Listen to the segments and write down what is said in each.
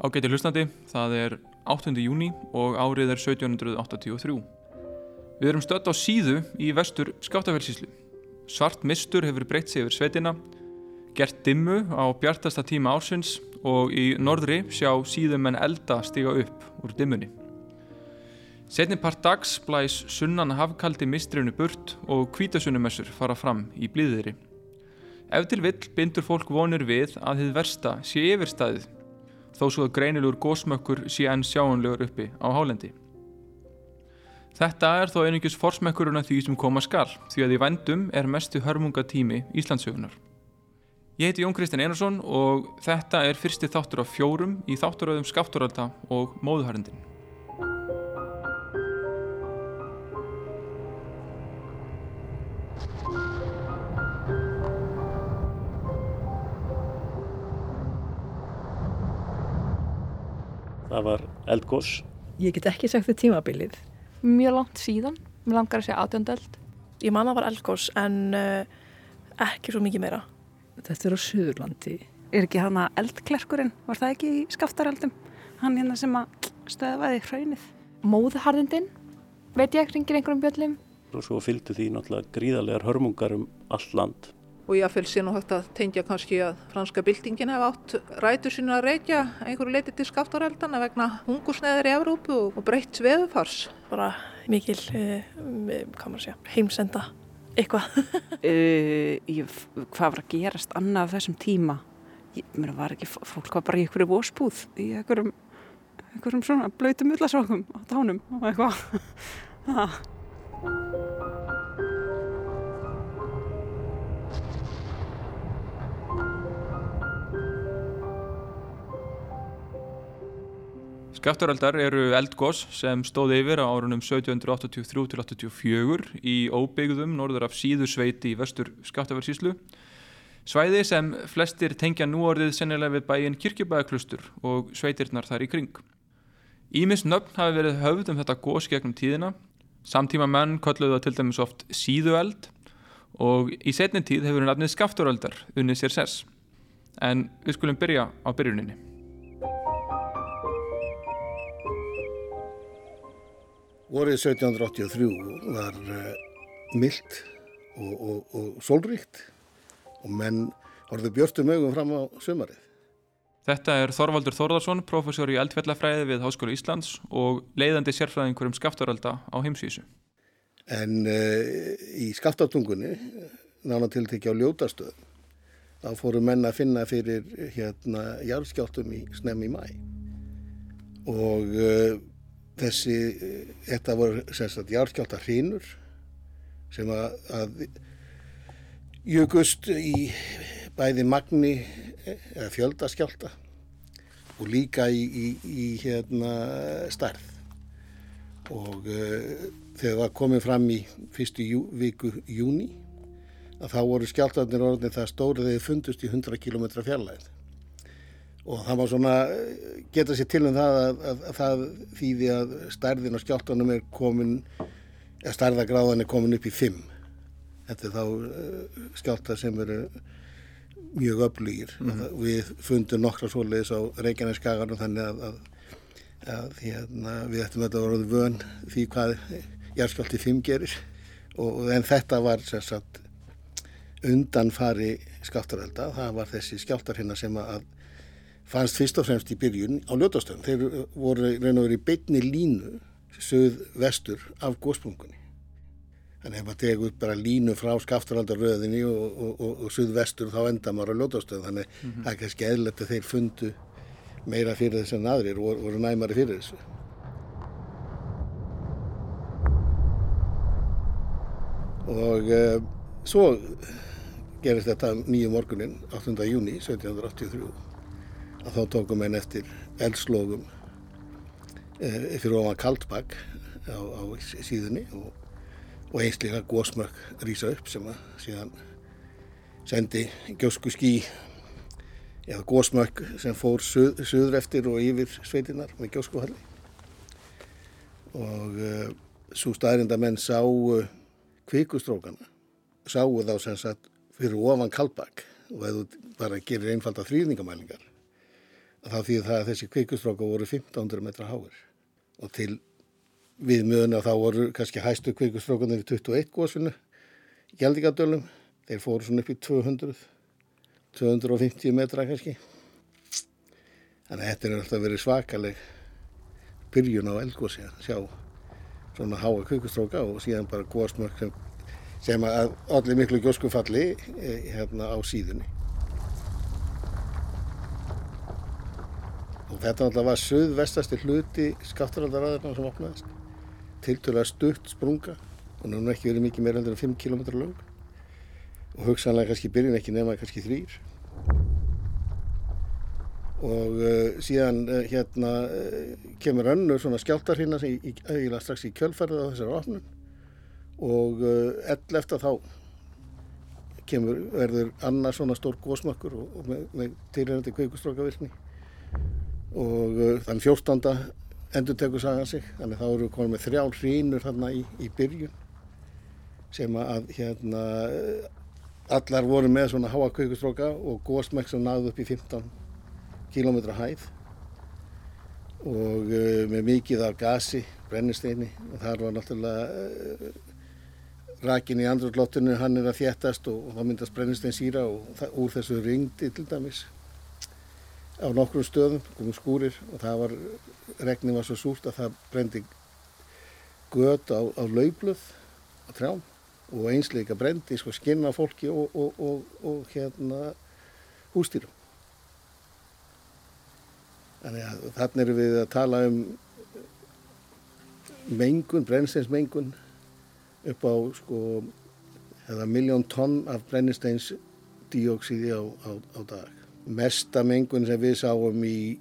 Ágæti hlustandi, það er 8. júni og árið er 1783. Við erum stött á síðu í vestur skáttafellsíslu. Svart mistur hefur breytt sig yfir svetina, gert dimmu á bjartasta tíma ársins og í norðri sjá síðum en elda stiga upp úr dimmunni. Setni part dags blæs sunnan hafkaldi mistrinu burt og kvítasunumessur fara fram í blíðiðri. Ef til vill bindur fólk vonir við að þið versta sé yfirstæðið þó svo að greinilegur gósmökkur sé enn sjáanlegur uppi á hálendi. Þetta er þó einingis forsmekkuruna því sem koma skal, því að í vendum er mestu hörmungatími Íslandsögunar. Ég heiti Jón Kristinn Einarsson og þetta er fyrsti þáttur af fjórum í þátturöðum Skafturölda og Móðuharindin. Það var eldgós. Ég get ekki sagt þetta tímabilið. Mjög langt síðan, mér langar að segja átjöndöld. Ég man að það var eldgós en uh, ekki svo mikið meira. Þetta er á Suðurlandi. Er ekki hana eldklerkurinn, var það ekki í skaftaraldum? Hann hérna sem að stöðvaði hraunið. Móðharðindin, veit ég, ringir einhverjum bjöllum. Og svo fylgdu því náttúrulega gríðarlegar hörmungar um all land og ég fylg sér nú hægt að tengja kannski að franska byltingin hef átt rætur sínu að reykja einhverju leiti til skaftarheldana vegna hungursneðir í Evrópu og breytt sveðufars. Bara mikil, uh, hvað maður segja, heimsenda eitthvað. uh, hvað var að gerast annað þessum tíma? Ég, mér var ekki, fólk var bara í einhverju vósbúð í einhverjum, einhverjum svona blöytum ullasókum á tánum og eitthvað. Skaftaröldar eru eldgós sem stóði yfir á árunum 1783-84 í óbyggðum norður af síðusveiti í vestur Skaftaversinslu. Svæði sem flestir tengja núorðið sennilega við bæin kirkjubæðaklustur og sveitirnar þar í kring. Ímis nöfn hafi verið höfð um þetta gós gegnum tíðina. Samtíma menn kolluðu það til dæmis oft síðueld og í setni tíð hefur nafnið Skaftaröldar unnið sér sess. En við skulum byrja á byrjuninni. Vorið 1783 var uh, eh, myllt og, og, og sólríkt og menn horfðu björnstum augum fram á sömarið. Þetta er Þorvaldur Þorðarsson, professor í eldfjallafræði við Háskóla Íslands og leiðandi sérfræðingur um skaftarölda á heimsvísu. En uh, í skaftartungunni, nána til tekja á ljótastöðum, þá fóru menn að finna fyrir hérna járskjáttum í snemmi mæ og uh, þessi, þetta voru sérstaklega járskjálta hrínur sem að, að jökust í bæði magni eða fjöldaskjálta og líka í, í, í hérna starð og uh, þegar það komið fram í fyrstu jú, viku júni að þá voru skjáltarnir orðin það stóri þegar þið fundust í 100 km fjarlæð og það má svona eh, geta sér til um það að, að, að það þýði að stærðin og skjáltanum er komin eða stærðagráðan er komin upp í 5 þetta er þá uh, skjálta sem eru mjög öflugir. Mm -hmm. við fundum nokkra svoleiðis á Reykjaneskaganum þannig að, að hérna, við ættum að vera vön því hvað járskjálti 5 gerir. Og, en þetta var sagt, undanfari skjáltarelda það var þessi skjáltar hérna sem að fannst fyrst og fremst í byrjun á ljótastöðum. Þeir voru raun og verið í beitni línu söð-vestur af góðsprungunni. Þannig að maður tegi upp bara línu frá skafturaldaröðinni og, og, og, og söð-vestur þá enda maður á ljótastöðum. Þannig að mm -hmm. það er kannski eðlert að þeir fundu meira fyrir þess en aðrir og voru næmari fyrir þessu. Og uh, svo gerist þetta nýju morgunin 8. júni 1783 að þá tókum við eftir eldslógum e, fyrir ofan Kaldbakk á, á síðunni og, og einslega gósmörk rýsa upp sem að síðan sendi gjósku skí eða gósmörk sem fór söð, söður eftir og yfir sveitinnar með gjóskuhalli. Og e, svo staðrinda menn sá e, kvikustrókana sáu þá sem sagt fyrir ofan Kaldbakk og þú bara gerir einfalda þrýðningamælingar þá því að þessi kvikustróka voru 1500 metra háir. Og til við möguna þá voru kannski hæstu kvikustrókanir í 21 góðsvinu í Gjaldingadölum, þeir fóru svona upp í 200 250 metra kannski. Þannig að þetta er alltaf verið svakaleg byrjun á eldgósi að sjá svona háa kvikustróka og síðan bara góðsmörk sem, sem að allir miklu gjóskufalli eh, hérna á síðunni og þetta alltaf var söðvestasti hluti skáttaraldaraðarna sem opnaðist. Tiltölulega stutt sprunga og núna ekki verið mikið meira enn 5 km lang og hugsanlega kannski byrjun ekki nema kannski þrýr og uh, síðan uh, hérna uh, kemur önnur svona skjáltarhina sem í, í, strax í kjölferða á þessari opnun. Og ell eftir þá kemur verður annars svona stór gósmakkur og, og með, með tilhengandi kveikustrókavirkni og uh, þann 14. endur tekur sagan sig. Þannig þá eru við konið með þrjál hrínur þarna í, í byrjun sem að hérna allar voru með svona háa kveikustróka og gósmæk sem náðu upp í 15 km hæð. Og uh, með mikið af gasi, brennisteini. Og þar var náttúrulega uh, rakin í andrúrlottinu hann er að þéttast og, og þá myndast brennistein síra og það, úr þessu ringdi til dæmis á nokkrum stöðum, komum skúrir og það var, regnin var svo súrt að það brendi gött á, á laubluð á trjám og einsleika brendi sko skinna fólki og, og, og, og hérna hústýrum. Þannig að þarna erum við að tala um mengun, brennsteinsmengun upp á sko eða miljón tonn af brennsteinsdíóksíði á, á, á dag mesta mengun sem við sáum í,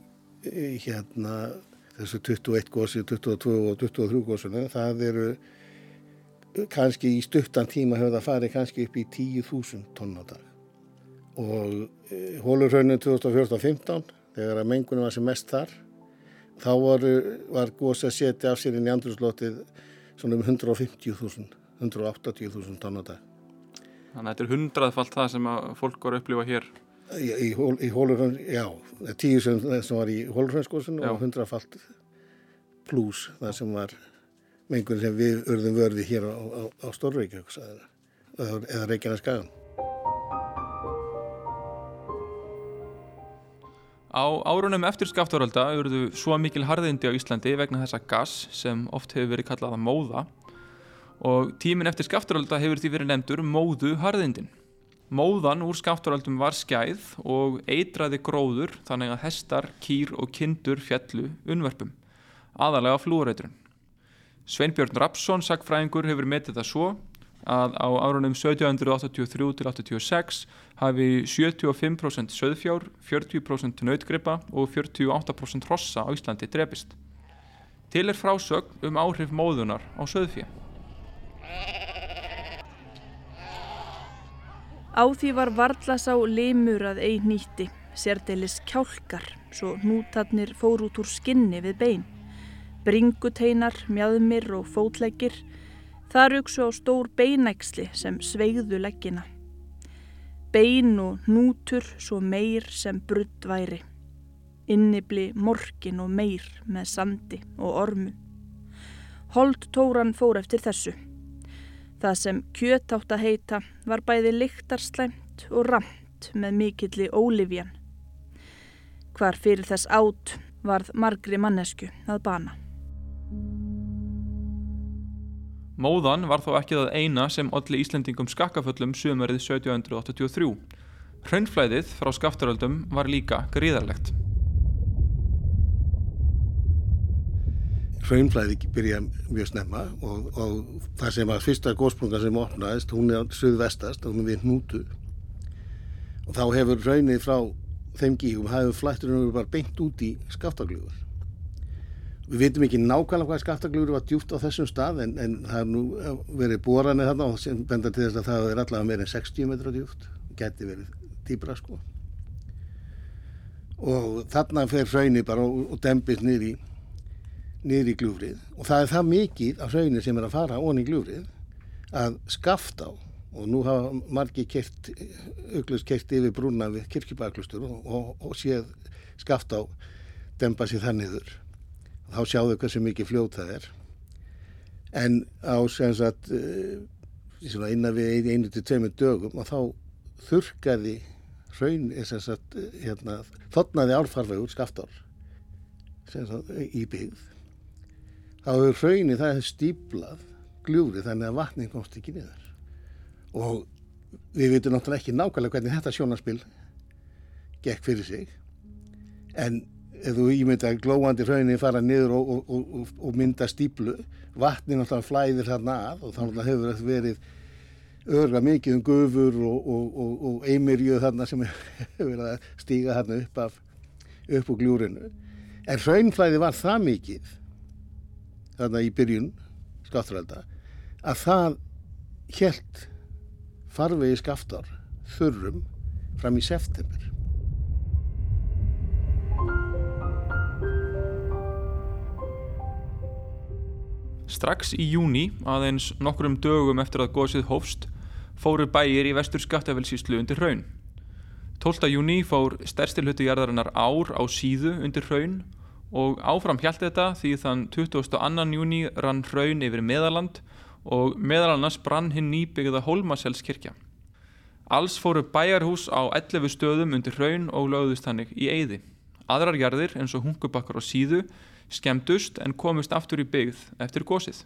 í hérna þessu 21 gósi, 22 og 23 gósuna, það eru kannski í stuttan tíma hefur það farið kannski upp í 10.000 tonn á dag. Og e, hólurhrauninu 2014-15 þegar að mengunum var sem mest þar þá var, var gósi að setja af sér inn í andrúrslótið svona um 150.000 180.000 tonn á dag. Þannig að þetta er hundraðfalt það sem fólk voru að upplifa hér Í, í, Hólurhönn, já, tíu sem, sem var í Hólurhönnskosinu og hundrafalt pluss það sem var mengun sem við urðum vörði hér á, á, á Stórreikjöks eða Reykjanes Gagan. Á árunum eftir skaftarölda urðu svo mikil harðindi á Íslandi vegna þessa gas sem oft hefur verið kallað að móða og tímin eftir skaftarölda hefur því verið nefndur móðu harðindin. Móðan úr skátturöldum var skæð og eitraði gróður þannig að hestar, kýr og kindur fjallu unnverpum, aðalega flúreitrun. Sveinbjörn Rapsson, sagfræðingur, hefur metið það svo að á árunum 1783-86 hafi 75% söðfjár, 40% nautgripa og 48% rossa á Íslandi drefist. Til er frásögn um áhrif móðunar á söðfjö. Á því var varðlas á limur að ein nýtti, sérdeilis kjálkar, svo nútatnir fór út úr skinni við bein. Bringuteinar, mjadmir og fótleggir, það ruksu á stór beinæksli sem sveigðu leggina. Bein og nútur svo meir sem brudd væri. Innibli morkin og meir með sandi og ormu. Holt tóran fór eftir þessu. Það sem kjöt átt að heita var bæði lyktarslæmt og ramt með mikilli ólifjan. Hvar fyrir þess átt varð margri mannesku að bana. Móðan var þó ekki það eina sem allir Íslendingum skakkaföllum sömurið 1783. Hraunflæðið frá skaftaröldum var líka gríðarlegt. Hraunflæði byrja mjög snemma og, og það sem var fyrsta góðsprunga sem opnaðist, hún er söðvestast, hún er við hnútu og þá hefur raunnið frá þeim gígum, hafið flætturinn bara beint út í skaftaglúður. Við veitum ekki nákvæmlega hvað skaftaglúður var djúft á þessum stað en, en það er nú verið boranið þarna og sem benda til þess að það er allavega meira en 60 metra djúft, geti verið dýbra sko. Og þarna fer raunnið bara og, og dempist niður í niður í gljúfrið og það er það mikið af hraunir sem er að fara onni í gljúfrið að skaft á og nú hafa margi kert, auglust kert yfir brúna við kirkjubaklustur og, og, og séð skaft á dempa sér það niður. Þá sjáðu hversu mikið fljót það er. En á sem sagt uh, innan við einu til tveimur dögum og þá þurkaði hraun sem sagt hérna, þotnaði árfarvegur skaftár sem sagt í byggð. Þá hefur hraunni það hefur stíplað gljúri þannig að vatnin komst ekki niður. Og við veitum náttúrulega ekki nákvæmlega hvernig þetta sjónaspil gekk fyrir sig en ef þú ímynda glóandi hraunni fara niður og, og, og, og mynda stíplu vatnin náttúrulega flæðir þarna að og þá hefur þetta verið örga mikið um gufur og eimirjöð þarna sem hefur verið að stíga þarna upp af upp úr gljúrinu en hraunflæði var það mikið þarna í byrjun skátturælda að það helt farvegi skaftar þurrum fram í september. Strax í júni, aðeins nokkrum dögum eftir að góðsið hófst, fóru bæir í vestur skattafelsíslu undir hraun. 12. júni fór stærstilhutti jarðarinnar ár á síðu undir hraun og áfram hjælt þetta því þann 22. júni rann hraun yfir meðaland og meðal annars brann hinn nýbyggða Hólmaselskirkja. Alls fóru bæjarhús á 11 stöðum undir hraun og lögðust hannig í eyði. Aðrar jarðir eins og hungubakkar og síðu skemmdust en komust aftur í byggð eftir gósið.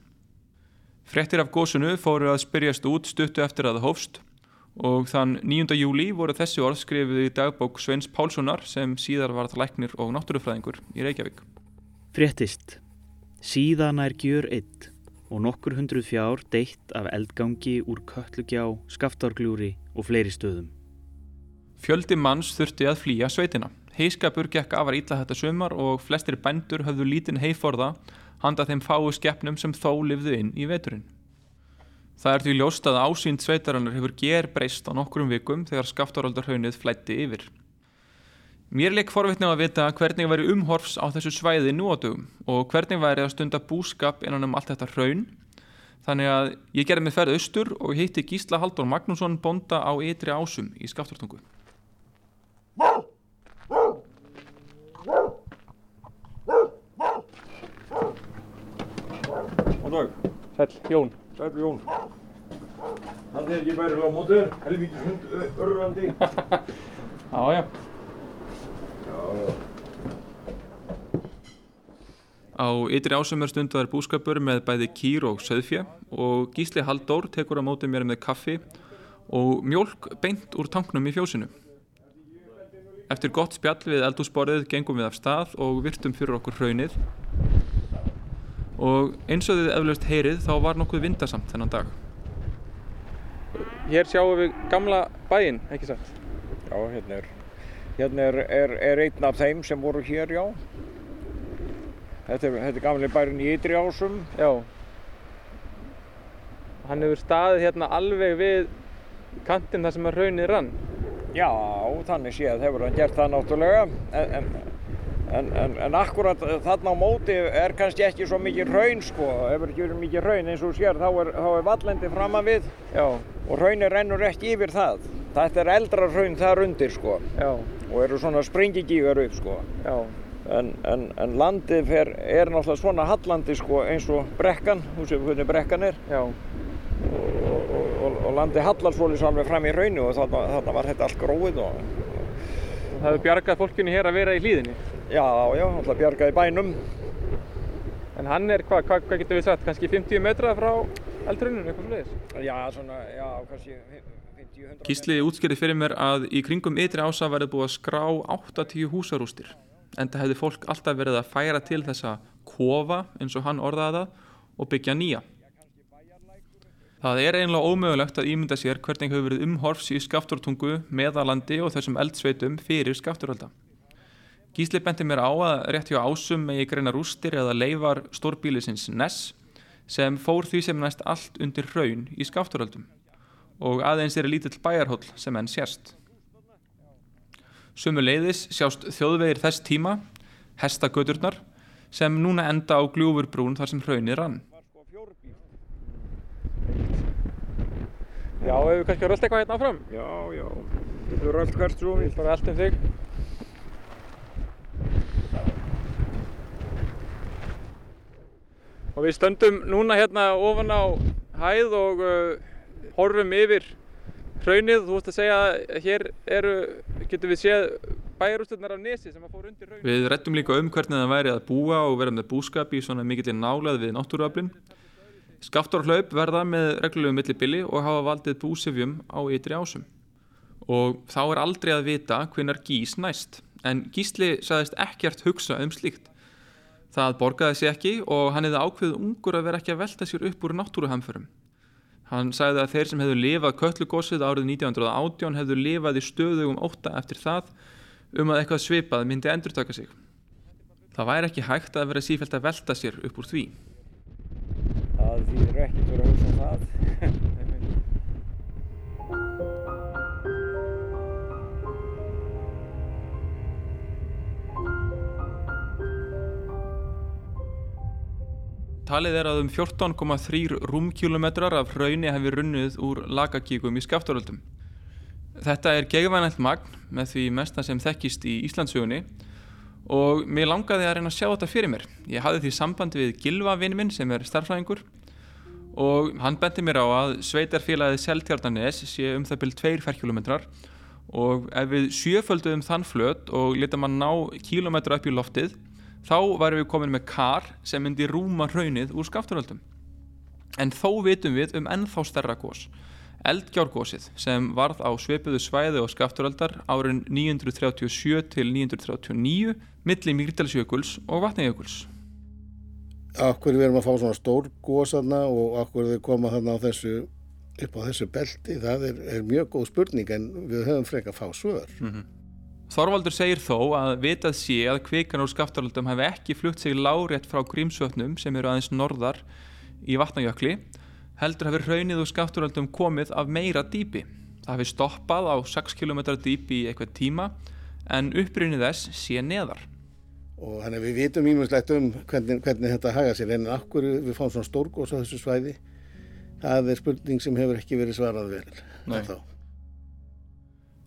Frettir af gósunu fóru að spyrjast út stuttu eftir að það hófst og þann 9. júli voru þessi orð skrifið í dagbók Sveins Pálssonar sem síðar var læknir og náttúrufræðingur í Reykjavík. Frettist. Síðan er gjör eitt og nokkur hundruð fjár deitt af eldgangi úr kötlugjá, skaftárgljúri og fleiri stöðum. Fjöldi manns þurfti að flýja sveitina. Heiskapur gekk afar ítla þetta sömar og flestir bændur höfðu lítinn heiforða handa þeim fáu skeppnum sem þó lifðu inn í veturinn. Það er því ljóst að ásýnd sveitarannar hefur ger breyst á nokkrum vikum þegar skaftaröldarhaunnið flætti yfir. Mér leik forvittnum að vita hvernig væri umhorfs á þessu svæði nú á dögum og hvernig væri að stunda búskap innan um allt þetta hraun. Þannig að ég gerði mig ferð austur og hitti Gísla Haldur Magnússon bonda á ytri ásum í skaftartungu. Góð dag. Sæl, Jón. Sæl Jón. Hann er ekki bærið á mótur, helvítið hund örrandi. Já, já. Já, já. Á ytri ásum er stundaðar búskapur með bæði kýr og söðfjö og Gísli Halldór tekur á móti mér með kaffi og mjólk beint úr tanknum í fjósinu. Eftir gott spjall við eldúsborðið gengum við af stað og virtum fyrir okkur hraunið og eins og þið eflaust heyrið þá var nokkuð vindasamt þennan dag. Hér sjáum við gamla bæinn, ekki satt? Já, hérna er, hérna er, er, er einn af þeim sem voru hér, já. Þetta er, þetta er gamli bærin í ytri ásum. Já. Hann hefur staðið hérna alveg við kantinn þar sem að raunið rann. Já, þannig séð hefur hann gert það náttúrulega. En, en, en, en, en akkurat þarna á móti er kannski ekki svo mikið raun sko. Hefur ekki verið mikið raun eins og sér þá er, þá er vallendi framan við. Já. Og raunir rennur ekki yfir það. Þetta er eldra raun þar undir sko. Já. Og eru svona springigígar upp sko. En, en, en landið fer, er náttúrulega svona hallandi sko, eins og brekkan, þú séu hvernig brekkan er. Já. Og, og, og landið hallar svolítið alveg fram í rauninu og þarna, þarna var þetta allt gróið. Og, og það hefur bjargað fólkinu hér að vera í hlýðinni? Já, já, alltaf bjargað í bænum. En hann er, hvað hva, hva getur við sagt, kannski 50 metra frá eldruninu, eitthvað svolítið? Já, svona, já, kannski 50-100 Gísli útskýrði fyrir mér að í kringum ytri ása verði búið að skrá 80 húsarústir en það hefði fólk alltaf verið að færa til þessa kofa eins og hann orðaði það og byggja nýja. Það er einlega ómögulegt að ímynda sér hvernig hefur verið umhorfs í skafturtungu, meðalandi og þessum eldsveitum fyrir skafturölda. Gísli benti mér á að rétt hjá ásum megi greina rústir eða leifar stórbílisins Ness sem fór því sem næst allt undir hraun í skafturöldum og aðeins er lítill bæjarhóll sem enn sérst. Sumu leiðis sjást þjóðvegir þess tíma, hestagöturnar, sem núna enda á gljúfurbrún þar sem hraunir rann. Já, hefur við kannski rölt eitthvað hérna áfram? Já, já, við höfum rölt hvert svo við. Bara allt um þig. Og við stöndum núna hérna ofan á hæð og uh, horfum yfir hraunið. Þú veist að segja að hér eru, getur við séð bæjarústurnar af nesi sem að fór undir hraunið. Við rettum líka um hvernig það væri að búa og vera með búskap í svona mikillir nálað við náttúruöflin. Skaftarhlaup verða með reglulegu millibili og hafa valdið búsifjum á ytri ásum. Og þá er aldrei að vita hvenar gís næst. En Gísli sagðist ekkert hugsa um slíkt. Það borgaði sig ekki og hann hefði ákveðið ungur að vera ekki að velta sér upp úr náttúruhamförum. Hann sagði að þeir sem hefðu lifað köllugósið árið 1918 hefðu lifað í stöðugum óta eftir það um að eitthvað svipað myndi endurtaka sig. Það væri ekki hægt að vera sífælt að velta sér upp úr því. Það þýðir ekki fyrir að hugsa um það. Talið er að um 14,3 rúmkilometrar af hrauni hefði runnið úr lagakíkum í skaftaröldum. Þetta er gegvanælt magn með því mesta sem þekkist í Íslandsögunni og mér langaði að reyna að sjá þetta fyrir mér. Ég hafði því samband við Gilva vinn minn sem er starfræðingur og hann benti mér á að sveitarfélagið Seltjarnanes sé um það byrjum 2 ferkilometrar og ef við sjöfölduðum þann flöt og letum að ná kílometra upp í loftið þá varum við komin með kar sem myndi rúma raunnið úr skafturöldum. En þó vitum við um ennþá stærra gós, eldgjárgósið sem varð á sveipuðu svæði og skafturöldar árin 937 til 939 milli Mýrdalsjökuls og Vatnajökuls. Akkur við erum að fá svona stór góðsanna og akkur við koma þarna á þessu, upp á þessu belti, það er, er mjög góð spurning en við höfum freka að fá svör. Mm -hmm. Þorvaldur segir þó að vitað sé að kvikan úr skaftaröldum hefði ekki flutt sig lárétt frá grímsvötnum sem eru aðeins norðar í vatnajökli heldur hefur raunnið úr skaftaröldum komið af meira dýpi. Það hefur stoppað á 6 km dýpi í eitthvað tíma en upprynnið þess sé neðar. Og þannig að við vitum ímjömslegt um hvernig, hvernig þetta haga sér en akkur við fáum svona stórgós á þessu svæði það er spurning sem hefur ekki verið svarað vel.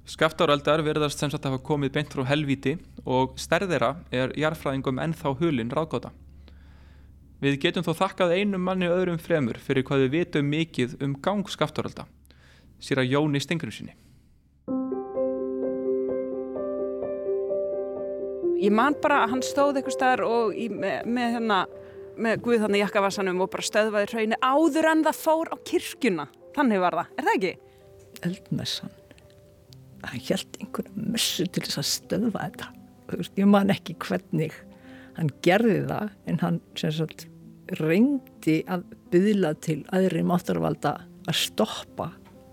Skaftáraldar verðast sem sagt að hafa komið beint frá helvíti og stærðera er jarfræðingum ennþá hulinn ráðgáta. Við getum þó þakkað einum manni öðrum fremur fyrir hvað við vitum mikið um gang skaftáralda, sér að Jóni Stengurum sinni. Ég man bara að hann stóð eitthvað starf og í, með, með, hérna, með Guð þannig jakkavassanum og bara stöðvaði hraunni áður en það fór á kirkjuna. Þannig var það, er það ekki? Eldmessan hann held einhverju messu til þess að stöðva þetta. Veist, ég man ekki hvernig hann gerði það en hann sagt, reyndi að byðla til aðri máttarvalda að stoppa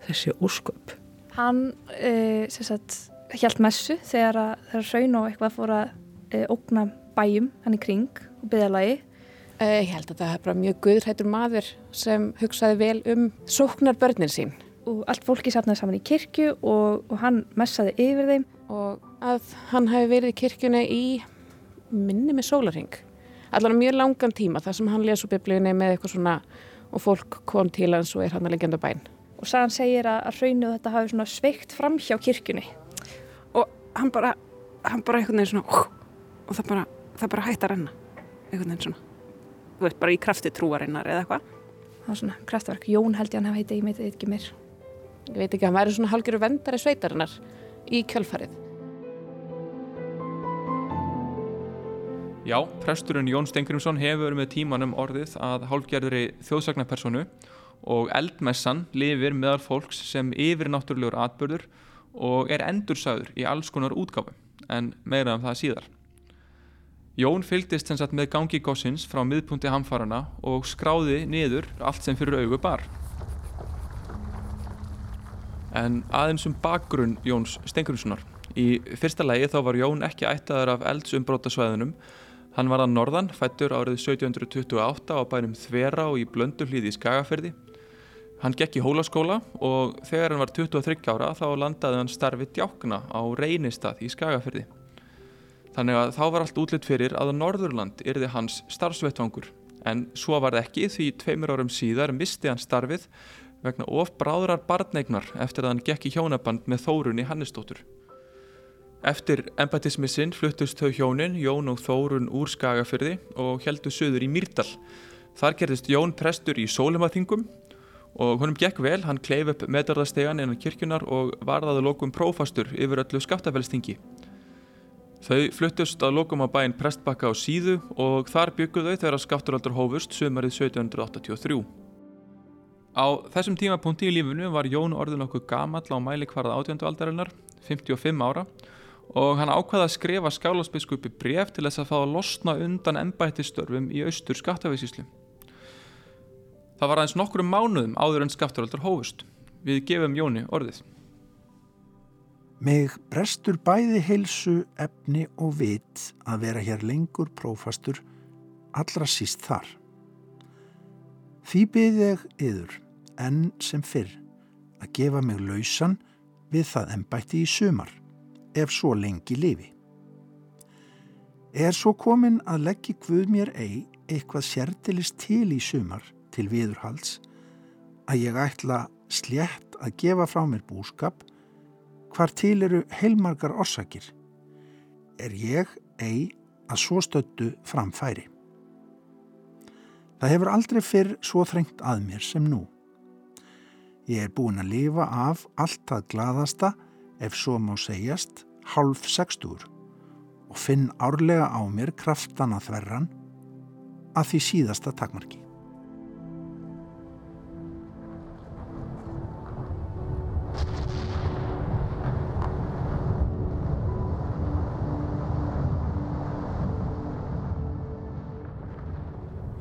þessi ósköp. Hann e, sagt, held messu þegar að þegar hraun og eitthvað fór að e, ógna bæjum hann í kring og byðalagi e, Ég held að það er bara mjög guðrættur maður sem hugsaði vel um sóknar börnin sín og allt fólki sapnaði saman í kirkju og, og hann messaði yfir þeim. Og að hann hafi verið í kirkjuna í minni með sólarhing allar mjög langan tíma þar sem hann lesu biblíunni með eitthvað svona og fólk kom til hans og er hann að leggjanda bæn. Og sagan segir að, að rauninu þetta hafi svona sveikt fram hjá kirkjunni. Og hann bara hann bara eitthvað neins svona og það bara, það bara hætti að renna. Eitthvað neins svona þú veit bara í krafti trúarinnar eða eitthvað. Það var svona kraftverk, Jón held ég hann hafi heitið, ég meiti ekki mér ég veit ekki, hann væri svona halgjöru vendari sveitarinnar í kjölfarið. Já, presturinn Jón Stengrimsson hefur með tímanum orðið að hálfgerðri þjóðsagnapersonu og eldmessan lifir meðal fólks sem yfir náttúrulegur atbyrður og er endursæður í alls konar útgáfu, en meira um það síðar. Jón fylgdist sem sagt með gangi góðsins frá miðpunkti hamfarana og skráði niður allt sem fyrir augu bar. En aðeins um bakgrunn Jóns Stengurinssonar. Í fyrsta lægi þá var Jón ekki ættaður af eldsumbrótasvæðunum. Hann var að norðan, fættur árið 1728 á bænum Þvera og í Blönduhlíði í Skagaferði. Hann gekk í hólaskóla og þegar hann var 23 ára þá landaði hann starfi djákna á reynistað í Skagaferði. Þannig að þá var allt útlitt fyrir að Norðurland yrði hans starfsvettvangur. En svo var það ekki því tveimur árum síðar misti hann starfið vegna of bráðrar barneignar eftir að hann gekk í hjónaband með Þórunni Hannesdóttur. Eftir embætismissinn fluttust þau hjónin, Jón og Þórun úr Skagafyrði og heldu söður í Mýrdal Þar gerðist Jón prestur í Sólimaþingum og honum gekk vel, hann kleif upp meðdarðastegan innan kirkjunar og varðaði lokum prófastur yfir öllu skaftafelstingi. Þau fluttust að lokum á bæinn Prestbakka á síðu og þar bygguðu þau þegar skafturaldur hófust sömarið 1783. Á þessum tímapunkti í lífunu var Jón orðin okkur gamall á mælikvarða átjöndu aldarinnar, 55 ára, og hann ákvaði að skrifa skálasbiskupi bref til þess að fá að losna undan ennbættistörfum í austur skaftafelsíslu. Það var aðeins nokkrum mánuðum áður en skafturaldur hófust. Við gefum Jóni orðið. Mig brestur bæði heilsu, efni og vit að vera hér lengur prófastur allra síst þar. Því byrði ég yður enn sem fyrr að gefa mig lausan við það ennbætti í sumar, ef svo lengi lifi. Er svo komin að leggja Guð mér ei eitthvað sértilist til í sumar til viðurhalds að ég ætla slétt að gefa frá mér búskap hvar til eru heilmargar orsakir, er ég ei að svo stöttu framfæri. Það hefur aldrei fyrr svo þrengt að mér sem nú. Ég er búin að lifa af allt það gladasta, ef svo má segjast, hálf sextúr og finn árlega á mér kraftana þverran að því síðasta takmarki.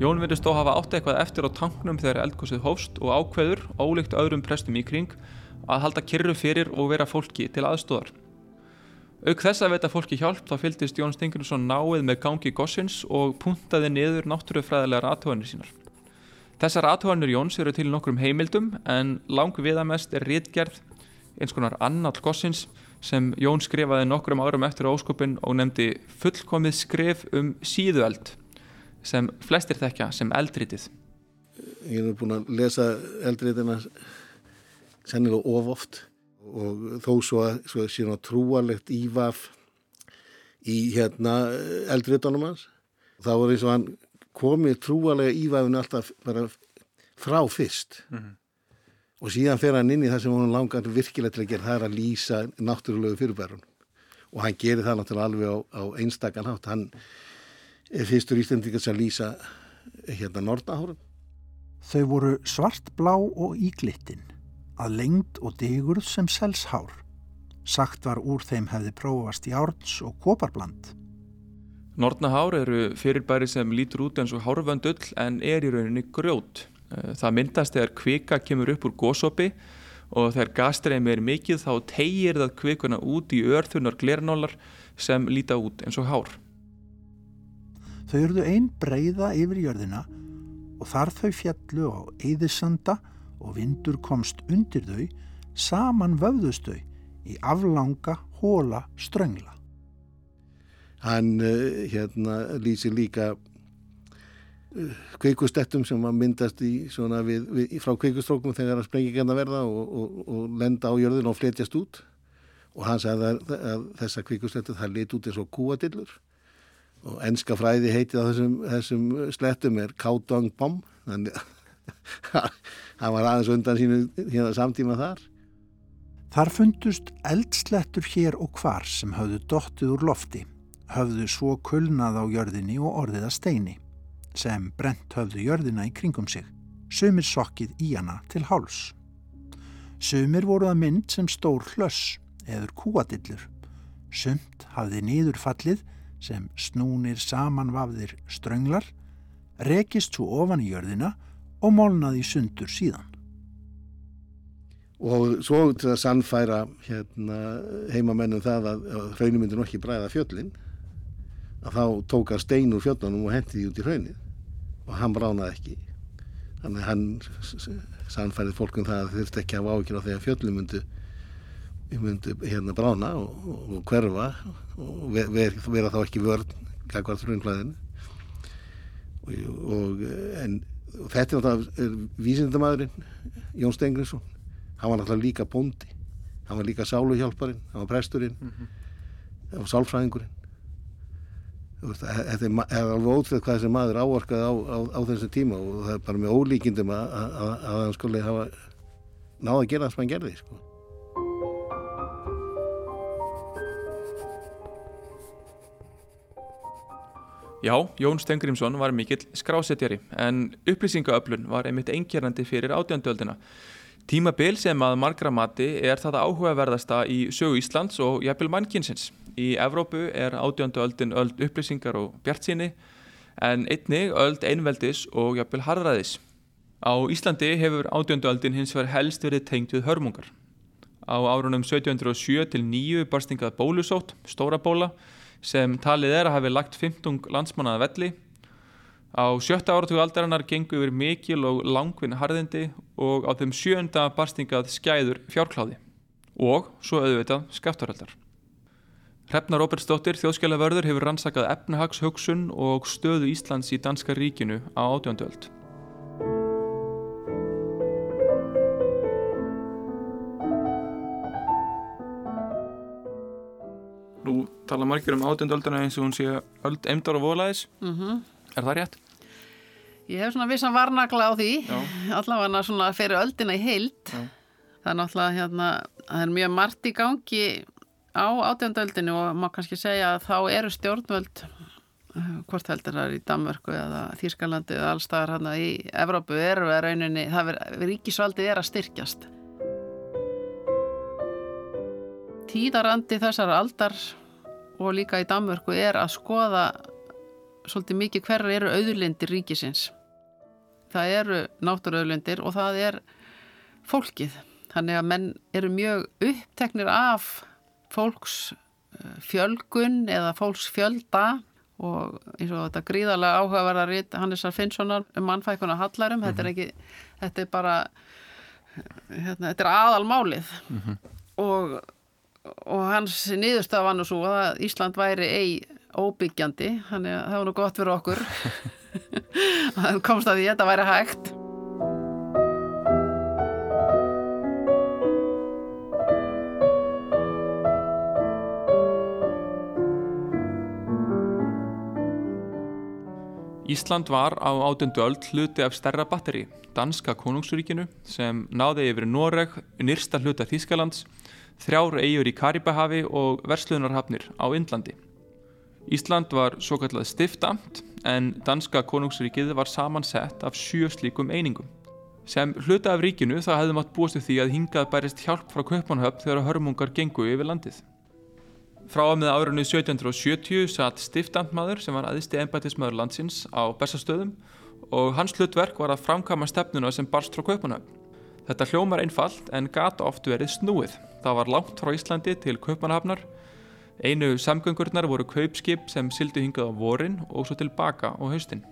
Jón virðist þó hafa átt eitthvað eftir á tanknum þegar eldkosið hófst og ákveður, ólíkt öðrum prestum í kring, að halda kyrru fyrir og vera fólki til aðstóðar. Auk þess að veita fólki hjálp þá fylgdist Jón Stingursson náið með gangi gossins og puntaði niður náttúrufræðilegar aðtöðanir sínar. Þessar aðtöðanir Jóns eru til nokkrum heimildum en lang viðamest er rítgerð eins konar annall gossins sem Jón skrifaði nokkrum árum eftir óskupin og nefndi fullkomið skrif um síðueld sem flestir þekkja sem eldrítið. Ég hef búin að lesa eldrítina sennilega of oft og þó svo að, svo síðan trúalegt ívaf í hérna eldrítunum hans. Þá var eins og hann komið trúalega ívafinu alltaf bara frá fyrst mm -hmm. og síðan fer hann inn í það sem hann langar virkilega til að gera, það er að lýsa náttúrulegu fyrirbærun og hann gerir það náttúrulega alveg á, á einstakann hátt. Hann fyrstur íslendingar sem lýsa hérna nortahórun. Þau voru svartblá og íglittin, að lengd og digurð sem selshár. Sagt var úr þeim hefði prófast í árns og koparbland. Nortnahár eru fyrirbæri sem lítur út eins og hárvöndull en er í rauninni grjót. Það myndast þegar kvika kemur upp úr gósopi og þegar gastreimi er mikið þá tegir það kvikuna út í örþunar glernólar sem líta út eins og hár. Þau eruðu einn breyða yfir jörðina og þar þau fjallu á eðisanda og vindur komst undir þau, saman vöfðust þau í aflanga hóla ströngla. Hann uh, hérna lýsir líka uh, kveikustettum sem að myndast í, við, við, frá kveikustrókum þegar að sprengingarna verða og, og, og lenda á jörðin og fletjast út og hann sagði að, að þessa kveikustettu það lit út eins og kúadillur og enska fræði heitið á þessum, þessum slettum er Kautong Bom. Þannig að hann var aðeins undan sínu hérna samtíma þar. Þar fundust eldslettur hér og hvar sem höfðu dottið úr lofti höfðu svo kulnað á jörðinni og orðið að steini sem brent höfðu jörðina í kringum sig sumir sokkið í hana til háls. Sumir voru að mynd sem stór hlöss eður kúadillur. Sumt hafði nýðurfallið sem snúnir samanvafðir strönglar, rekist svo ofan í jörðina og molnaði sundur síðan. Og svo til að sannfæra hérna, heimamennum það að, að hraunum myndir nokkið bræða fjöllin, að þá tók hann stein úr fjöllunum og hendi því út í hraunið og hann bránaði ekki. Þannig að hann sannfærið fólkum það að ekki að hafa ákjör á að fjöllum myndu myndi hérna brána og, og hverfa og ver, ver, vera þá ekki vörn kakvar þrjumklæðin og, en, og þetta er náttúrulega vísindamæðurinn Jón Stengriðsson hann var náttúrulega líka bóndi. Hann var líka sáluhjálparinn, hann var presturinn. Mm -hmm. hann var sálfræðingurinn. Þetta er alveg ótrúið hvað þessi maður áorkaði á, á, á þessu tíma og það er bara með ólíkindum að hann skuli hafa náða að gera það sem hann gerði sko. Já, Jón Stengrimsson var mikill skrásetjari en upplýsingaöflun var einmitt eingerandi fyrir átjöndöldina. Tímabil sem að margra mati er það áhugaverðasta í sögu Íslands og jafnvel mannkinsins. Í Evrópu er átjöndöldin öld upplýsingar og bjartsýni en einnig öld einveldis og jafnvel harðræðis. Á Íslandi hefur átjöndöldin hins vegar helst verið tengt við hörmungar. Á árunum 1707 til 9 barstingað bólusótt, stóra bóla, sem talið er að hafi lagt 15 landsmannaða velli. Á sjötta áratug aldarinnar gengur yfir mikil og langvinn harðindi og á þeim sjönda barstingað skæður fjárkláði og svo auðvitað skaftarhaldar. Hrefna Róbertsdóttir, þjóðskjálaförður, hefur rannsakað efnahagshugsun og stöðu Íslands í Danska ríkinu á átjóndöld. Nú tala margir um átjöndölduna eins og hún sé öld eimdar og volaðis. Mm -hmm. Er það rétt? Ég hef svona vissan varnagla á því, allavega svona fyrir öldina í heilt. Já. Það er náttúrulega hérna, það er mjög margt í gangi á átjöndöldinu og maður kannski segja að þá eru stjórnvöld, hvort heldur það er í Danmörku eða Þýrskalandi eða allstaðar hérna í Evrópu eru að rauninni, það er ríkisvaldið er að styrkjast. Tíðarandi þessar aldar og líka í Danmörku er að skoða svolítið mikið hverjar eru auðlindir ríkisins. Það eru náttúruauðlindir og það er fólkið. Þannig að menn eru mjög uppteknir af fólksfjölgun eða fólksfjölda og eins og þetta gríðarlega áhugaverðar rít Hannesar Finnssonar um mannfækuna Hallarum. Mm -hmm. Þetta er ekki, þetta er bara, hérna, þetta er aðalmálið mm -hmm. og og hans niðurstað var nú svo að Ísland væri ei óbyggjandi. Þannig að það var nú gott fyrir okkur að komst að því að þetta væri hægt. Ísland var á átöndu öll hluti af stærra batteri, danska konungsríkinu sem náði yfir Noreg, nýrsta hluta Þískalands þrjár eigur í Karibahafi og verslunarhafnir á Indlandi. Ísland var svo kallað stiftamt en danska konungsríkið var samansett af sjö slíkum einingum. Sem hluta af ríkinu það hefði mátt búast við því að hingað bærist hjálp frá Kaupanhöfn þegar hörmungar gengu yfir landið. Frá að með árunni 1770 satt stiftamtmaður sem var aðisti embætismadur landsins á bestastöðum og hans hlutverk var að framkama stefnuna sem barst frá Kaupanhöfn. Þetta hljómar einfalt en gata oft verið snúið. Það var langt frá Íslandi til Kaupanhafnar. Einu samgöngurnar voru kaupskip sem sildu hingað á vorin og svo tilbaka á haustin.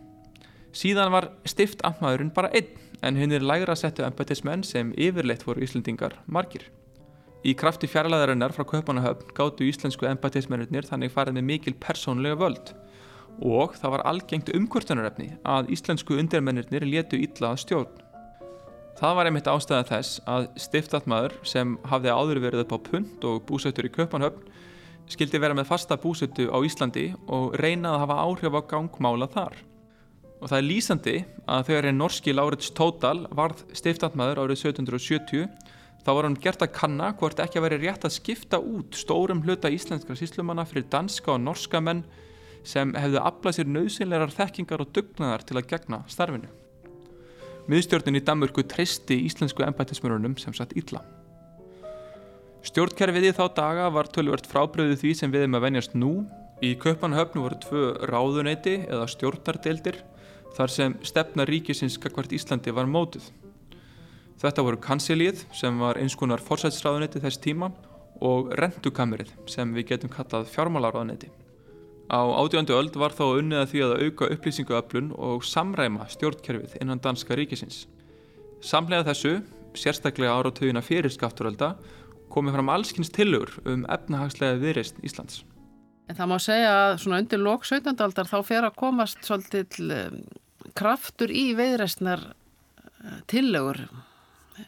Síðan var stift amtmaðurinn bara einn en hinn er lægra settu embætismenn sem yfirleitt voru Íslandingar margir. Í krafti fjarlæðarinnar frá Kaupanahöfn gáttu íslensku embætismennir þannig farið með mikil persónlega völd og það var algengt umkvörtunarefni að íslensku undirmennir létu illa að stjórn. Það var einmitt ástæða þess að stiftatmaður sem hafði áður verið upp á pund og búsöttur í Kaupanhöfn skildi vera með fasta búsöttu á Íslandi og reynaði að hafa áhrif á gangmála þar. Og það er lýsandi að þegar einn norski Laurits Tótal varð stiftatmaður árið 1770 þá var hann gert að kanna hvort ekki að veri rétt að skipta út stórum hluta íslenskra síslumanna fyrir danska og norska menn sem hefðu aflað sér nöðsynlegar þekkingar og dugnaðar til að gegna starfinu. Miðstjórnin í Danmörku treysti íslensku embættismörunum sem satt illa. Stjórnkerfið í þá daga var tölvört frábröðu því sem við erum að venjast nú. Í Kaupanhöfnu voru tvö ráðuneyti eða stjórnardeildir þar sem stefna ríkisins kakvart Íslandi var mótuð. Þetta voru kansilíð sem var eins konar fórsætsráðuneyti þess tíma og rentukamerið sem við getum kallað fjármálaráðuneyti. Á átjöndu öld var þá unnið að því að auka upplýsinguöflun og samræma stjórnkerfið innan danska ríkisins. Samlega þessu, sérstaklega áratögina fyrir skapturölda, komið fram allskynst tillögur um efnahagslega viðreist Íslands. En það má segja að svona undir lok 17. aldar þá fer að komast svolítið kraftur í viðreistnar tillögur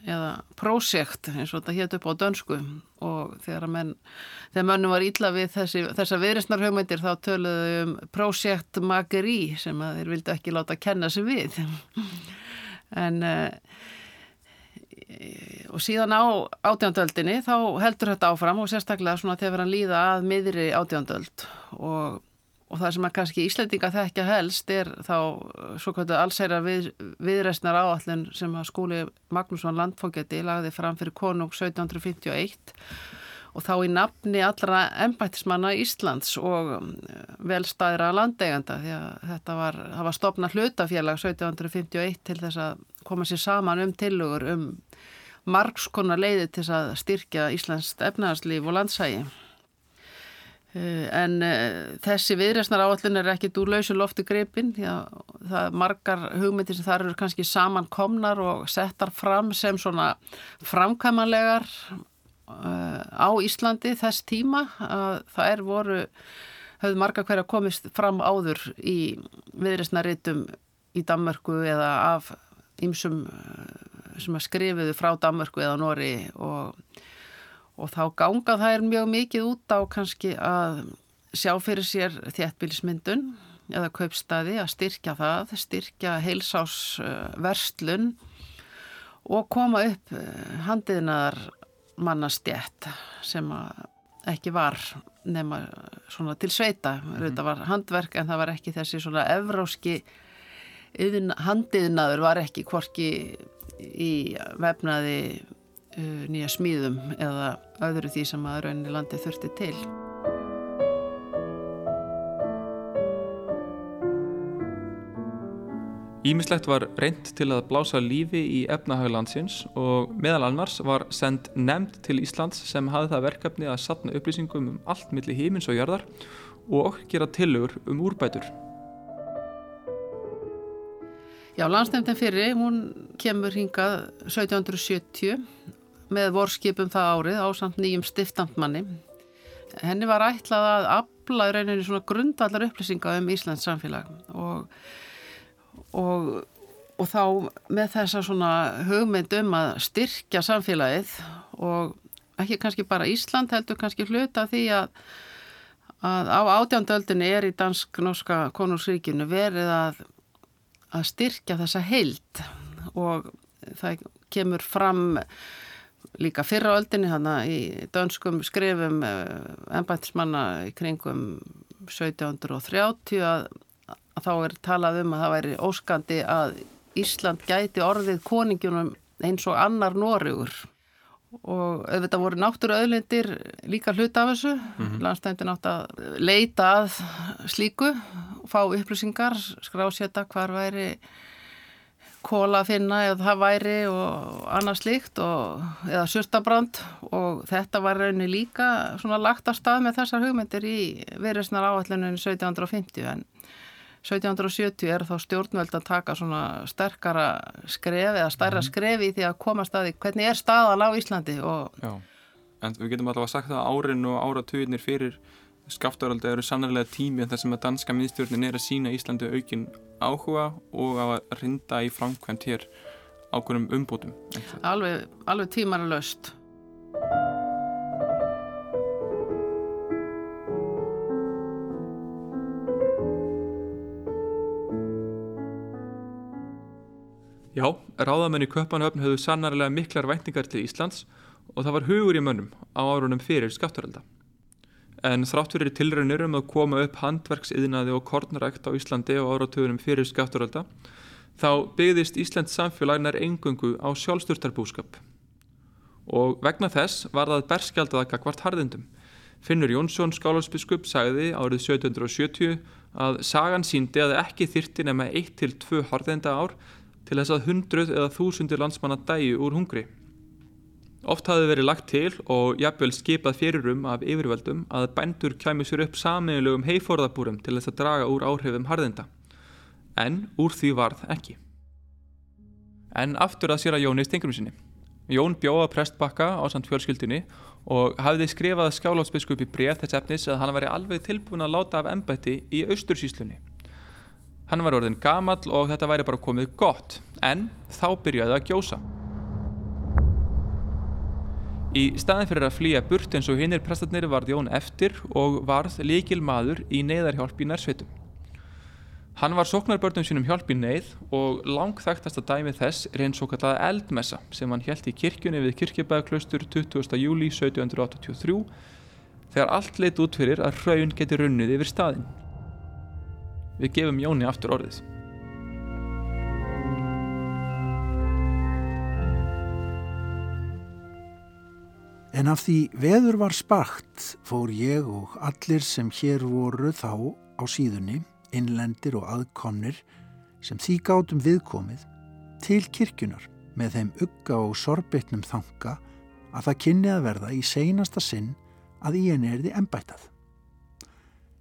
eða projekt eins og þetta hétt upp á dönsku. Og þegar menn þegar mönnum var ítla við þessi, þessa viðristnar hugmyndir þá töluðu um projekt mageri sem að þeir vildu ekki láta kenna sig við. En uh, og síðan á átjándöldinni þá heldur þetta áfram og sérstaklega svona þegar hann líða að miðri átjándöld og og það sem að kannski Íslandinga þekkja helst er þá svo kvöldu allsæra við, viðræstnar áallin sem að skúli Magnússon landfókjati lagði fram fyrir konung 1751 og þá í nafni allra ennbættismanna Íslands og um, velstæðra landeiganda því að þetta var, var stopna hlutafélag 1751 til þess að koma sér saman um tilugur um margskonar leiði til að styrkja Íslands efnaðarslíf og landsægi. Eh, en uh, þessi viðræstnar áallin er ekkit úr lausu lofti greipin því að það er margar hugmyndir sem þar eru kannski samankomnar og settar fram sem svona framkæmanlegar uh, á Íslandi þess tíma að það er voru höfðu margar hverja komist fram áður í viðræstnaritum í Danmörku eða af ymsum sem að skrifiðu frá Danmörku eða Nóri og og þá ganga það mjög mikið út á kannski að sjá fyrir sér þéttbílismyndun eða kaupstaði að styrkja það, styrkja heilsásverslun og koma upp eh, handiðnaðar mannastjætt sem ekki var nema svona til sveita. Mm -hmm. Þetta var handverk en það var ekki þessi svona evróski handiðnaður var ekki hvorki í vefnaði nýja smíðum eða öðru því sem að rauninni landi þurfti til. Ímislegt var reynd til að blása lífi í efnahaglandsins og meðal annars var send nefnd til Íslands sem hafði það verkefni að satna upplýsingum um allt millir hímins og jörðar og gera tillögur um úrbætur. Já, landsnefndin fyrir, hún kemur hingað 1770 með vorskipum það árið á samt nýjum stiftandmanni. Henni var ætlað að afla í rauninni svona grundallar upplýsinga um Íslands samfélag og, og, og þá með þessa svona hugmynd um að styrkja samfélagið og ekki kannski bara Ísland heldur kannski hluta því að, að á átjándöldinni er í dansk-norska konungsríkinu verið að, að styrkja þessa heild og það kemur fram líka fyrra öldinni hann í dönskum skrifum ennbættismanna eh, í kringum 1730 að, að þá er talað um að það væri óskandi að Ísland gæti orðið koningjunum eins og annar Nóriður og auðvitað voru náttúru öðlindir líka hlut af þessu mm -hmm. landstændin átt að leita að slíku fá upplýsingar skráseta hvar væri kóla að finna eða það væri og annað slíkt og, eða surtabrand. Og þetta var raunni líka svona lagt að stað með þessar hugmyndir í viðræstnar áallunum 1750 en 1770 er þá stjórnveld að taka svona sterkara skref eða stærra mhm. skref í því að koma staði hvernig er staðan á Íslandi og Já, en við getum allavega sagt að árin og áratuginir fyrir skaftarölda eru sannarlega tími en það sem að danska miðstjórnin er að sína Íslandi aukinn áhuga og að rinda í framkvæmt hér ákveðum umbútum. Alveg, alveg tímar er löst. Já, ráðamenn í Köpanöfn höfðu sannarlega miklar væntingar til Íslands og það var hugur í mönnum á árunum fyrir skaftarölda en þrátt fyrir tilraunir um að koma upp handverksiðnaði og kornrækt á Íslandi og áratugurum fyrir skatturölda þá byggðist Íslands samfélag nær engungu á sjálfsturtarbúskap og vegna þess var það berskjaldaða kakvart harðindum. Finnur Jónsson skálarsbiskup sagði árið 1770 að sagan síndi að ekki þyrti nema 1-2 harðinda ár til þess að hundruð eða þúsundir landsmanna dæju úr hungri. Oft hafði verið lagt til og jafnvel skipað fyrirum af yfirveldum að bændur kæmi sér upp saminlegum heiforðabúrum til þess að draga úr áhrifum harðinda. En úr því varð ekki. En aftur að sér að Jóni stengurum sinni. Jón bjóða prestbakka á samt fjölskyldinni og hafði skrifað skálótsbiskupi bref þess efnis að hann væri alveg tilbúin að láta af ennbætti í austursíslunni. Hann var orðin gamall og þetta væri bara komið gott, en þá byrjaði að gjósa. Í staðin fyrir að flýja burt eins og hinnir prestarnir varð Jón eftir og varð líkil maður í neyðarhjálp í nærsveitum. Hann var sóknarbörnum sínum hjálp í neyð og langþægtasta dæmi þess er einn svo kallaða eldmessa sem hann held í kirkjunni við kirkjabæðaklaustur 20. júli 1783 þegar allt leitt út fyrir að hraun geti runnið yfir staðin. Við gefum Jóni aftur orðið. En af því veður var spakt fór ég og allir sem hér voru þá á síðunni, innlendir og aðkomnir, sem því gátum viðkomið, til kirkjunar með þeim ugga og sorbitnum þanga að það kynni að verða í seinasta sinn að í henni er því ennbætað.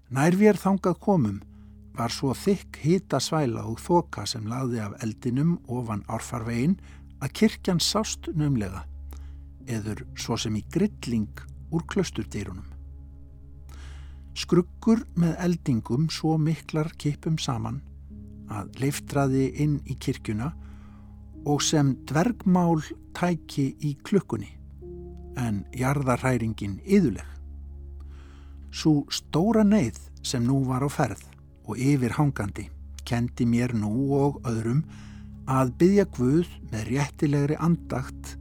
Nær við er þangað komum var svo þykk hýta svæla og þoka sem laði af eldinum ofan árfarvegin að kirkjan sást numlega eður svo sem í grilling úr klösturdýrunum. Skruggur með eldingum svo miklar kipum saman að leiftraði inn í kirkjuna og sem dvergmál tæki í klukkunni en jarðarhæringin yðuleg. Svo stóra neyð sem nú var á ferð og yfir hangandi kendi mér nú og öðrum að byggja Guð með réttilegri andagt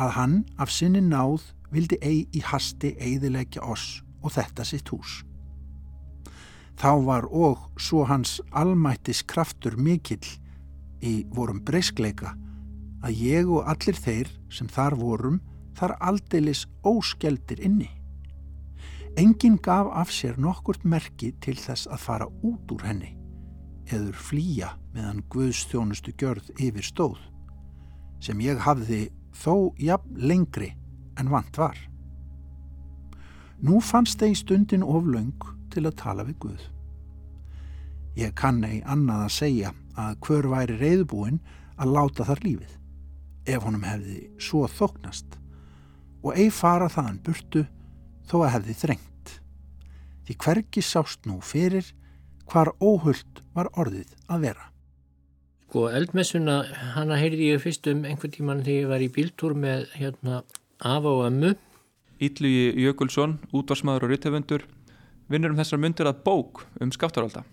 að hann af sinni náð vildi eigi í hasti eidilegja oss og þetta sitt hús. Þá var og svo hans almættis kraftur mikill í vorum breyskleika að ég og allir þeir sem þar vorum þar aldeilis óskeldir inni. Engin gaf af sér nokkurt merki til þess að fara út úr henni eður flýja meðan Guðstjónustu gjörð yfir stóð sem ég hafði þó jafn lengri en vant var. Nú fannst þeir stundin oflaung til að tala við Guð. Ég kann ei annað að segja að hver væri reyðbúinn að láta þar lífið, ef honum hefði svo þóknast og ei fara þaðan burtu þó að hefði þrengt. Því hvergi sást nú fyrir hvar óhullt var orðið að vera. Sko eldmessuna, hana heyrði ég fyrst um einhvern tíman þegar ég var í bíltúr með hérna af og ömmu. Ítlugi Jökulsson, útvarsmaður og ryttefendur, vinnur um þessar myndir að bók um skáttarálda.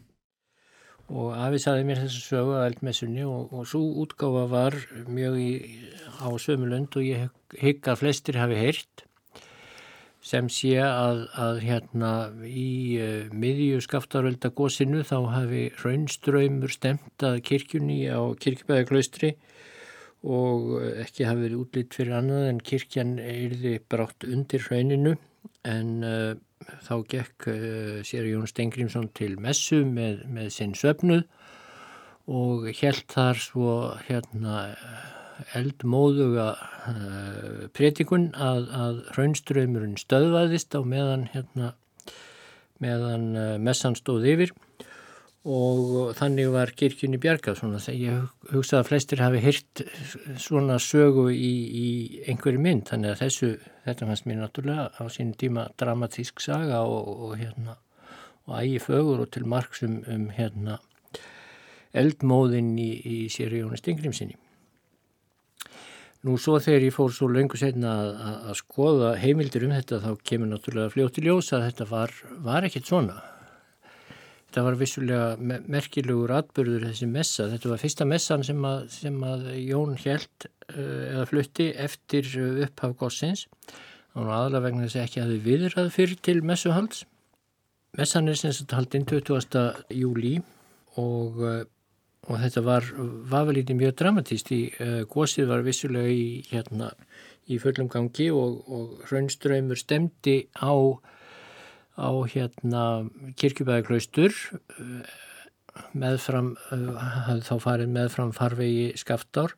Og afi saði mér þessu sögu að eldmessunni og, og svo útgáfa var mjög í, á sömulund og ég hygg að flestir hafi heyrt sem sé að, að hérna í uh, miðju skaftaröldagósinu þá hafi raunströymur stemt að kirkjunni á kirkjubæðaklaustri og ekki hafi verið útlýtt fyrir annað en kirkjan erði brátt undir rauninu en uh, þá gekk uh, sér Jón Stengrimsson til messu með, með sinn söfnuð og held þar svo hérna eldmóðuga uh, predikun að, að raunströymurinn stöðvaðist á meðan, hérna, meðan uh, messan stóð yfir. Og þannig var kirkjunni bjargað svona ég hugsaði að flestir hafi hyrt svona sögu í, í einhverju mynd. Þannig að þessu, þetta fannst mér náttúrulega á sínum tíma dramatísk saga og, og hérna og ægi fögur og til margsum um hérna eldmóðin í, í séri Jóni Stingrimsinni Nú svo þegar ég fór svo lengur setna að, að, að skoða heimildir um þetta þá kemur náttúrulega fljótt í ljós að þetta var, var ekkert svona. Þetta var vissulega merkilegur atbyrður þessi messa. Þetta var fyrsta messan sem að, sem að Jón held uh, eða flutti eftir upphaf gossins. Það var aðalega vegna þess að ekki hafi viðrað fyrir til messuhalds. Messan er sem sagt haldinn 20. júli og uh, og þetta var, var vel lítið mjög dramatíst í uh, gósið var vissulega í, hérna, í fullum gangi og, og raunströymur stemdi á, á hérna, kirkjubæðaklaustur uh, meðfram, uh, þá farið meðfram farvegi skaftár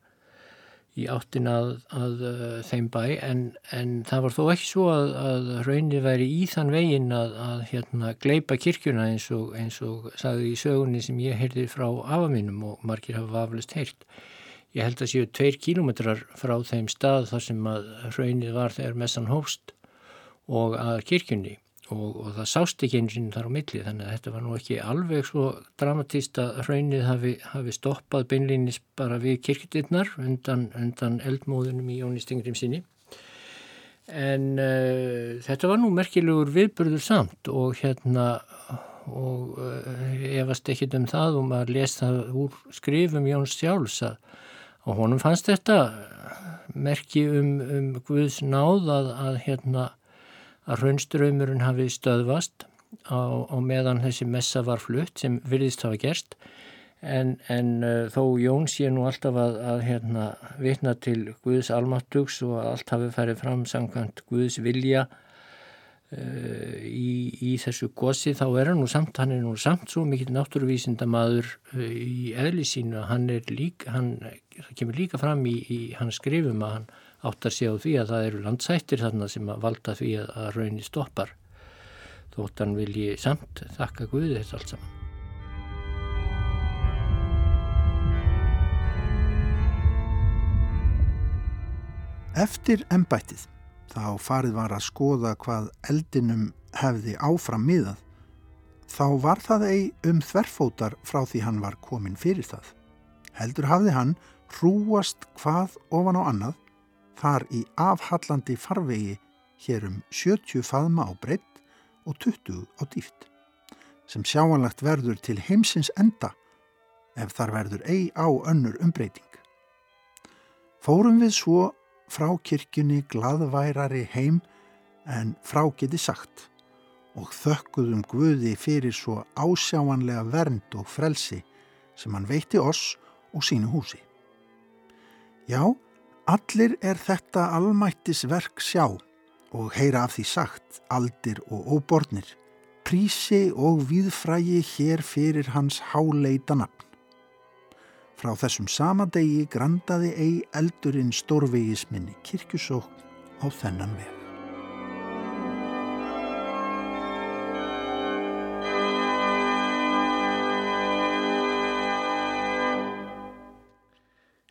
í áttin að, að uh, þeim bæ en, en það var þó ekki svo að, að raunir væri í þann vegin að, að hérna, gleipa kirkjuna eins og, eins og sagði í sögunni sem ég heyrði frá afaminum og margir hafa vaflust heyrt. Ég held að séu tveir kílometrar frá þeim stað þar sem að raunir var þegar messan hófst og að kirkjunni og, og það sást ekki eins og þar á milli þannig að þetta var nú ekki alveg svo dramatíst að hraunið hafi, hafi stoppað beinlýnis bara við kirkjutinnar undan, undan eldmóðunum í Jóni Stingrim sinni. En uh, þetta var nú merkilegur viðbörður samt og hérna og uh, efast ekkit um það og maður lest það úr skrifum Jóns Sjálfs að og honum fannst þetta merki um, um Guðs náð að, að hérna að raunströymurinn hafi stöðvast á, á meðan þessi messa var flutt sem virðist hafa gerst. En, en uh, þó Jón sé nú alltaf að, að hérna, vitna til Guðs almattugs og allt hafi færið fram samkvæmt Guðs vilja uh, í, í þessu gosi þá er hann nú samt, hann er nú samt svo mikill náttúruvísindamadur uh, í eðli sínu. Að hann er líka, hann, kemur líka fram í, í hans skrifum að hann áttar sig á því að það eru landsættir þarna sem að valda því að, raunni stoppar þótt hann vilji samt þakka Guði þetta allt saman. Eftir embættið þá farið var að skoða hvað eldinum hefði áfram miðað þá var það ei um þverfótar frá því hann var komin fyrir það. Heldur hafði hann hrúast hvað ofan á annað þar í afhallandi farvegi hér um 70 faðma á breytt og 20 á dýft sem sjáanlagt verður til heimsins enda ef þar verður ei á önnur umbreyting. Fórum við svo frá kirkjunni gladværari heim en frá geti sagt og þökkuðum Guði fyrir svo ásjáanlega vernd og frelsi sem hann veitti oss og sínu húsi. Já, allir er þetta almættis verk sjá og heyra af því sagt, aldir og óbornir, prísi og viðfrægi hér fyrir hans háleita nafn. Frá þessum sama degi grandaði ei eldurinn stórvegisminni kirkjusókn á þennan veg.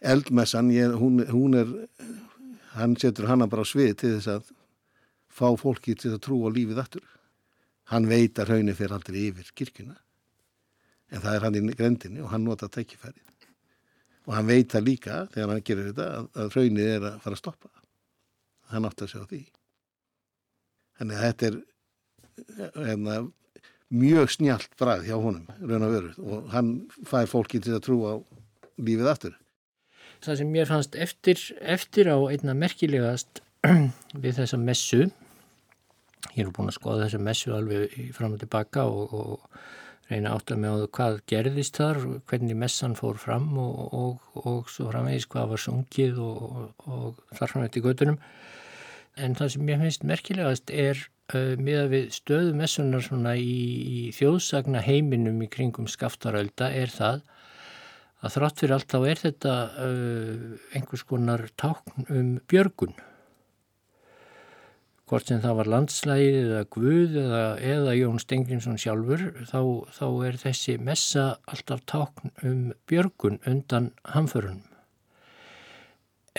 Eldmessan, ég, hún, hún er, hann setur hana bara á svið til þess að fá fólki til að trúa lífið aftur. Hann veit að raunir fyrir aldrei yfir kirkuna, en það er hann í grendinni og hann nota tækifærið. Og hann veit það líka þegar hann gerir þetta að, að raunir er að fara að stoppa. Hann átti að sjá því. Þannig að þetta er hérna, mjög snjált bræð hjá honum, raun og veru, og hann fær fólki til að trúa lífið aftur það sem mér fannst eftir, eftir á einna merkilegast við þessa messu ég er búin að skoða þessa messu alveg fram og tilbaka og, og reyna átt að með á hvað gerðist þar hvernig messan fór fram og, og, og svo framvegis hvað var sungið og þar fram eftir göttunum en það sem mér finnst merkilegast er uh, miða við stöðu messunar svona í, í þjóðsagna heiminum í kringum skaftarölda er það að þrátt fyrir allt þá er þetta uh, einhvers konar tákn um björgun. Hvort sem það var landslægið eða Guð eða, eða Jón Stengrinsson sjálfur þá, þá er þessi messa alltaf tákn um björgun undan hamförunum.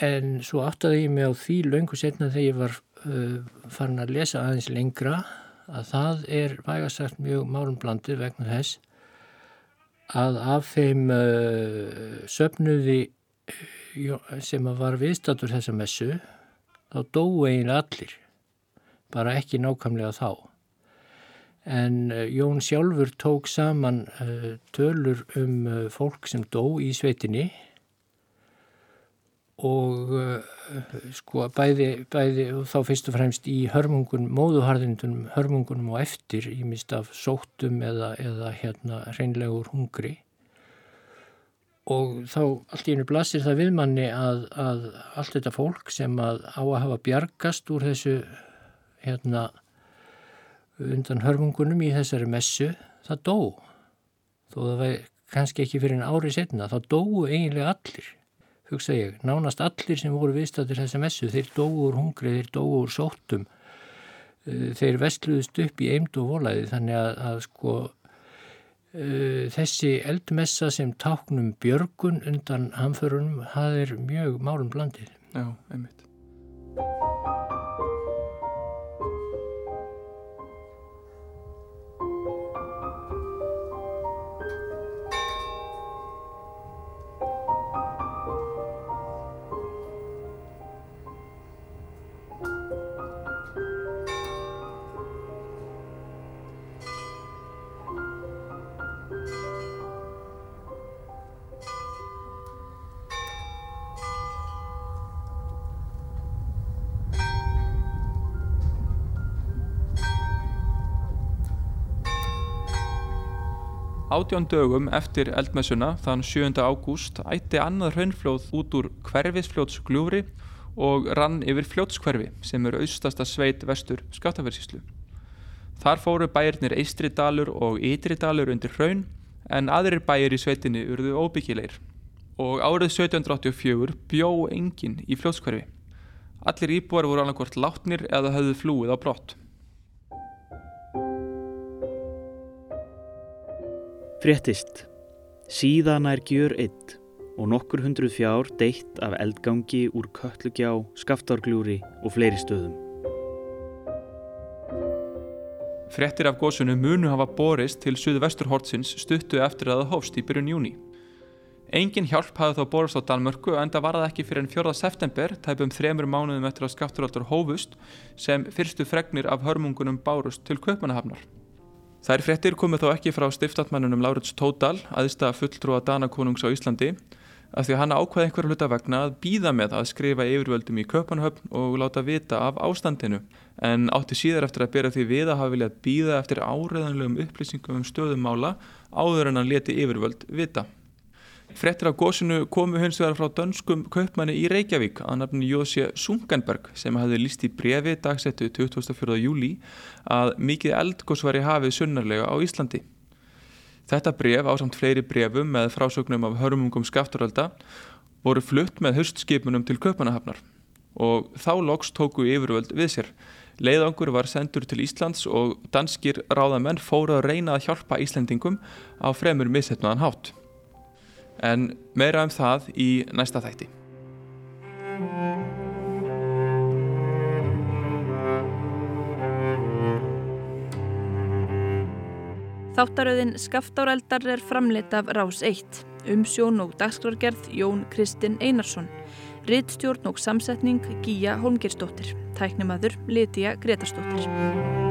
En svo áttaði ég mig á því löngu setna þegar ég var uh, farin að lesa aðeins lengra að það er vægasagt mjög málumblandi vegna þess að af þeim uh, söpnuði uh, sem var viðstatur þessa messu þá dói eiginlega allir bara ekki nákvæmlega þá. En uh, Jón sjálfur tók saman uh, tölur um uh, fólk sem dó í sveitinni og uh, sko bæði, bæði þá fyrst og fremst í hörmungunum, móðuharðindunum, hörmungunum og eftir í mist af sóttum eða, eða hérna reynlegur hungri. Og þá allt í einu blasir það viðmanni að, að allt þetta fólk sem að á að hafa bjargast úr þessu hérna undan hörmungunum í þessari messu, það dó. Þó það var kannski ekki fyrir en ári setna, það dóu eiginlega allir hugsa ég, nánast allir sem voru viðstættir þessa messu, þeir dóu úr hungri, þeir dóu úr sóttum, eh, þeir vestluðust upp í eimd og volaði þannig að, að sko uh, þessi eldmessa sem táknum björgun undan hamförunum, það er mjög málum blandið. Já, einmitt. Átján dögum eftir eldmessuna þann 7. ágúst ætti annað hraunflóð út úr hverfisfljótsgljúri og rann yfir fljótskverfi sem er austasta sveit vestur skáttaversinslu. Þar fóru bæirnir Eistri dalur og Ytri dalur undir hraun en aðrir bæir í sveitinni urðu óbyggilegir og árið 1784 bjó engin í fljótskverfi. Allir íbúar voru annarkvort látnir eða höfðu flúið á brott. Fréttist. Síðan er gjör eitt og nokkur hundruð fjár deitt af eldgangi úr köllουgjá, skaftárgljúri og fleiri stöðum. Fréttir af góðsunu munu hafa borist til suðu vesturhortsins stuttu eftir að það hófst í byrjun júni. Engin hjálp hafði þá borist á Danmörku en það var það ekki fyrir enn 4. september, tæpum þremur mánuðum eftir að skafturaldur hófust, sem fyrstu fregnir af hörmungunum bárust til Kaupmannahafnar. Þær fréttir komið þó ekki frá stiftatmannunum Laurits Tódal, aðista fulltrúa Danakonungs á Íslandi, af því að hann ákvaði einhverju hluta vegna að býða með að skrifa yfirvöldum í Kaupanhöfn og láta vita af ástandinu, en átti síðar eftir að bera því við að hafa viljað býða eftir áreðanlegum upplýsingum um stöðumála áður en hann leti yfirvöld vita. Frettir af gósinu komu hins vegar frá dönskum kaupmanni í Reykjavík að nafni Jósi Sunkenberg sem hafði líst í brefi dagsettu 24. júli að mikið eldgós var í hafið sunnarlega á Íslandi. Þetta bref á samt fleiri brefum með frásögnum af hörmungum skafturölda voru flutt með höstskipunum til kaupmannahafnar og þá loks tóku yfirvöld við sér. Leiðangur var sendur til Íslands og danskir ráðamenn fóru að reyna að hjálpa Íslendingum á fremur missetnaðan hátt en meira um það í næsta þætti. Þáttaröðin Skaftáreldar er framleitt af Rás 1, umsjón og dagskrárgerð Jón Kristinn Einarsson, rittstjórn og samsetning Gíja Holmgerstóttir, tæknimaður Lítiða Gretarstóttir.